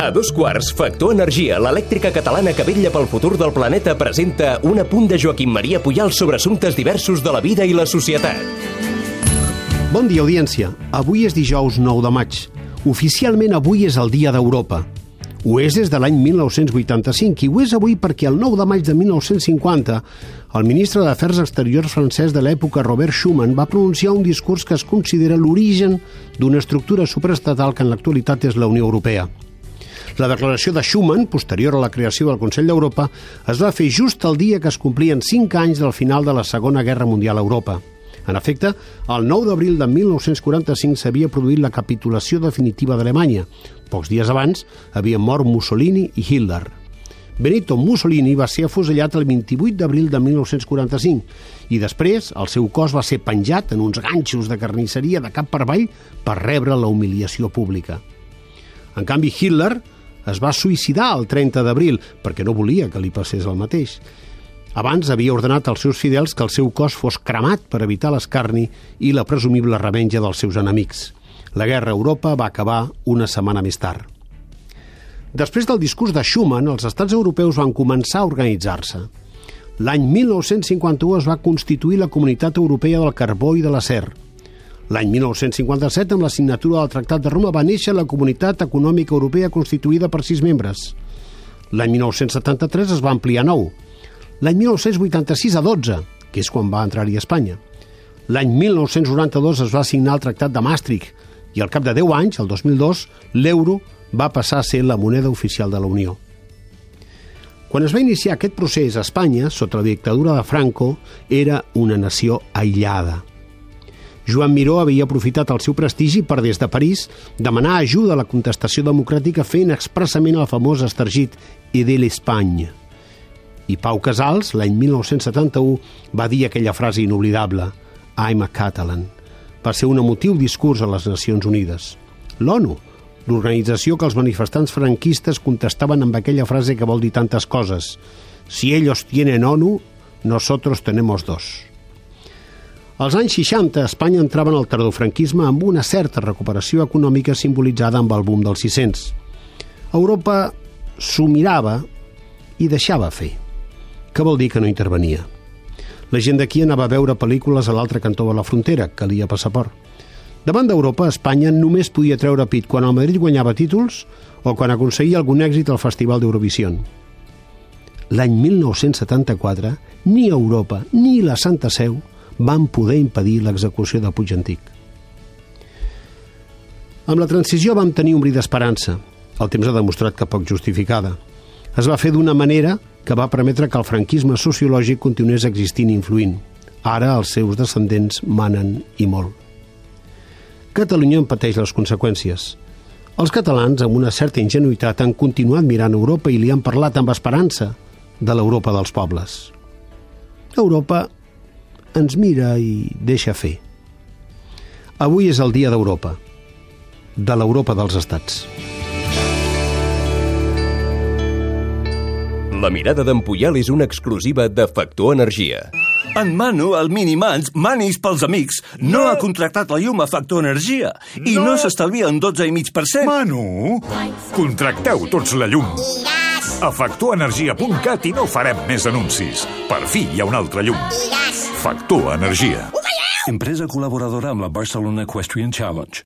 A dos quarts, Factor Energia, l'elèctrica catalana que vetlla pel futur del planeta, presenta un apunt de Joaquim Maria Puyal sobre assumptes diversos de la vida i la societat. Bon dia, audiència. Avui és dijous 9 de maig. Oficialment avui és el Dia d'Europa. Ho és des de l'any 1985 i ho és avui perquè el 9 de maig de 1950 el ministre d'Afers Exteriors francès de l'època Robert Schuman va pronunciar un discurs que es considera l'origen d'una estructura superestatal que en l'actualitat és la Unió Europea. La declaració de Schuman, posterior a la creació del Consell d'Europa, es va fer just el dia que es complien 5 anys del final de la Segona Guerra Mundial a Europa. En efecte, el 9 d'abril de 1945 s'havia produït la capitulació definitiva d'Alemanya. Pocs dies abans havien mort Mussolini i Hitler. Benito Mussolini va ser afusellat el 28 d'abril de 1945 i després el seu cos va ser penjat en uns ganxos de carnisseria de cap per avall per rebre la humiliació pública. En canvi, Hitler es va suïcidar el 30 d'abril perquè no volia que li passés el mateix. Abans havia ordenat als seus fidels que el seu cos fos cremat per evitar l'escarni i la presumible revenja dels seus enemics. La guerra a Europa va acabar una setmana més tard. Després del discurs de Schuman, els estats europeus van començar a organitzar-se. L'any 1951 es va constituir la Comunitat Europea del Carbó i de l'Acer. L'any 1957, amb la signatura del Tractat de Roma, va néixer la Comunitat Econòmica Europea constituïda per sis membres. L'any 1973 es va ampliar nou. L'any 1986 a 12, que és quan va entrar-hi Espanya. L'any 1992 es va signar el Tractat de Maastricht i al cap de 10 anys, el 2002, l'euro va passar a ser la moneda oficial de la Unió. Quan es va iniciar aquest procés, Espanya, sota la dictadura de Franco, era una nació aïllada. Joan Miró havia aprofitat el seu prestigi per, des de París, demanar ajuda a la contestació democràtica fent expressament el famós estergit «Idé l'Espagne». I Pau Casals, l'any 1971, va dir aquella frase inoblidable «I'm a Catalan». Va ser un emotiu discurs a les Nacions Unides. L'ONU, l'organització que els manifestants franquistes contestaven amb aquella frase que vol dir tantes coses. Si ellos tienen ONU, nosotros tenemos dos. Als anys 60, Espanya entrava en el tardofranquisme amb una certa recuperació econòmica simbolitzada amb el boom dels 600. Europa s'ho mirava i deixava fer. Què vol dir que no intervenia? La gent d'aquí anava a veure pel·lícules a l'altre cantó de la frontera, calia passaport. Davant d'Europa, Espanya només podia treure pit quan el Madrid guanyava títols o quan aconseguia algun èxit al Festival d'Eurovisió. L'any 1974, ni Europa ni la Santa Seu van poder impedir l'execució de Puig Antic. Amb la transició vam tenir un bri d'esperança. El temps ha demostrat que poc justificada. Es va fer d'una manera que va permetre que el franquisme sociològic continués existint i influint. Ara els seus descendents manen i molt. Catalunya en pateix les conseqüències. Els catalans, amb una certa ingenuïtat, han continuat mirant Europa i li han parlat amb esperança de l'Europa dels pobles. Europa ens mira i deixa fer. Avui és el dia d'Europa, de l'Europa dels estats. La mirada d'en Puyal és una exclusiva de Factor Energia. En Manu, el Minimans, Manis pels amics, no, no ha contractat la llum a Factor Energia i no, no s'estalvia un 12,5%. Manu, contracteu tots la llum. A factorenergia.cat i no farem més anuncis. Per fi hi ha un altre llum. Factor Energia. Empresa col·laboradora amb la Barcelona Equestrian Challenge.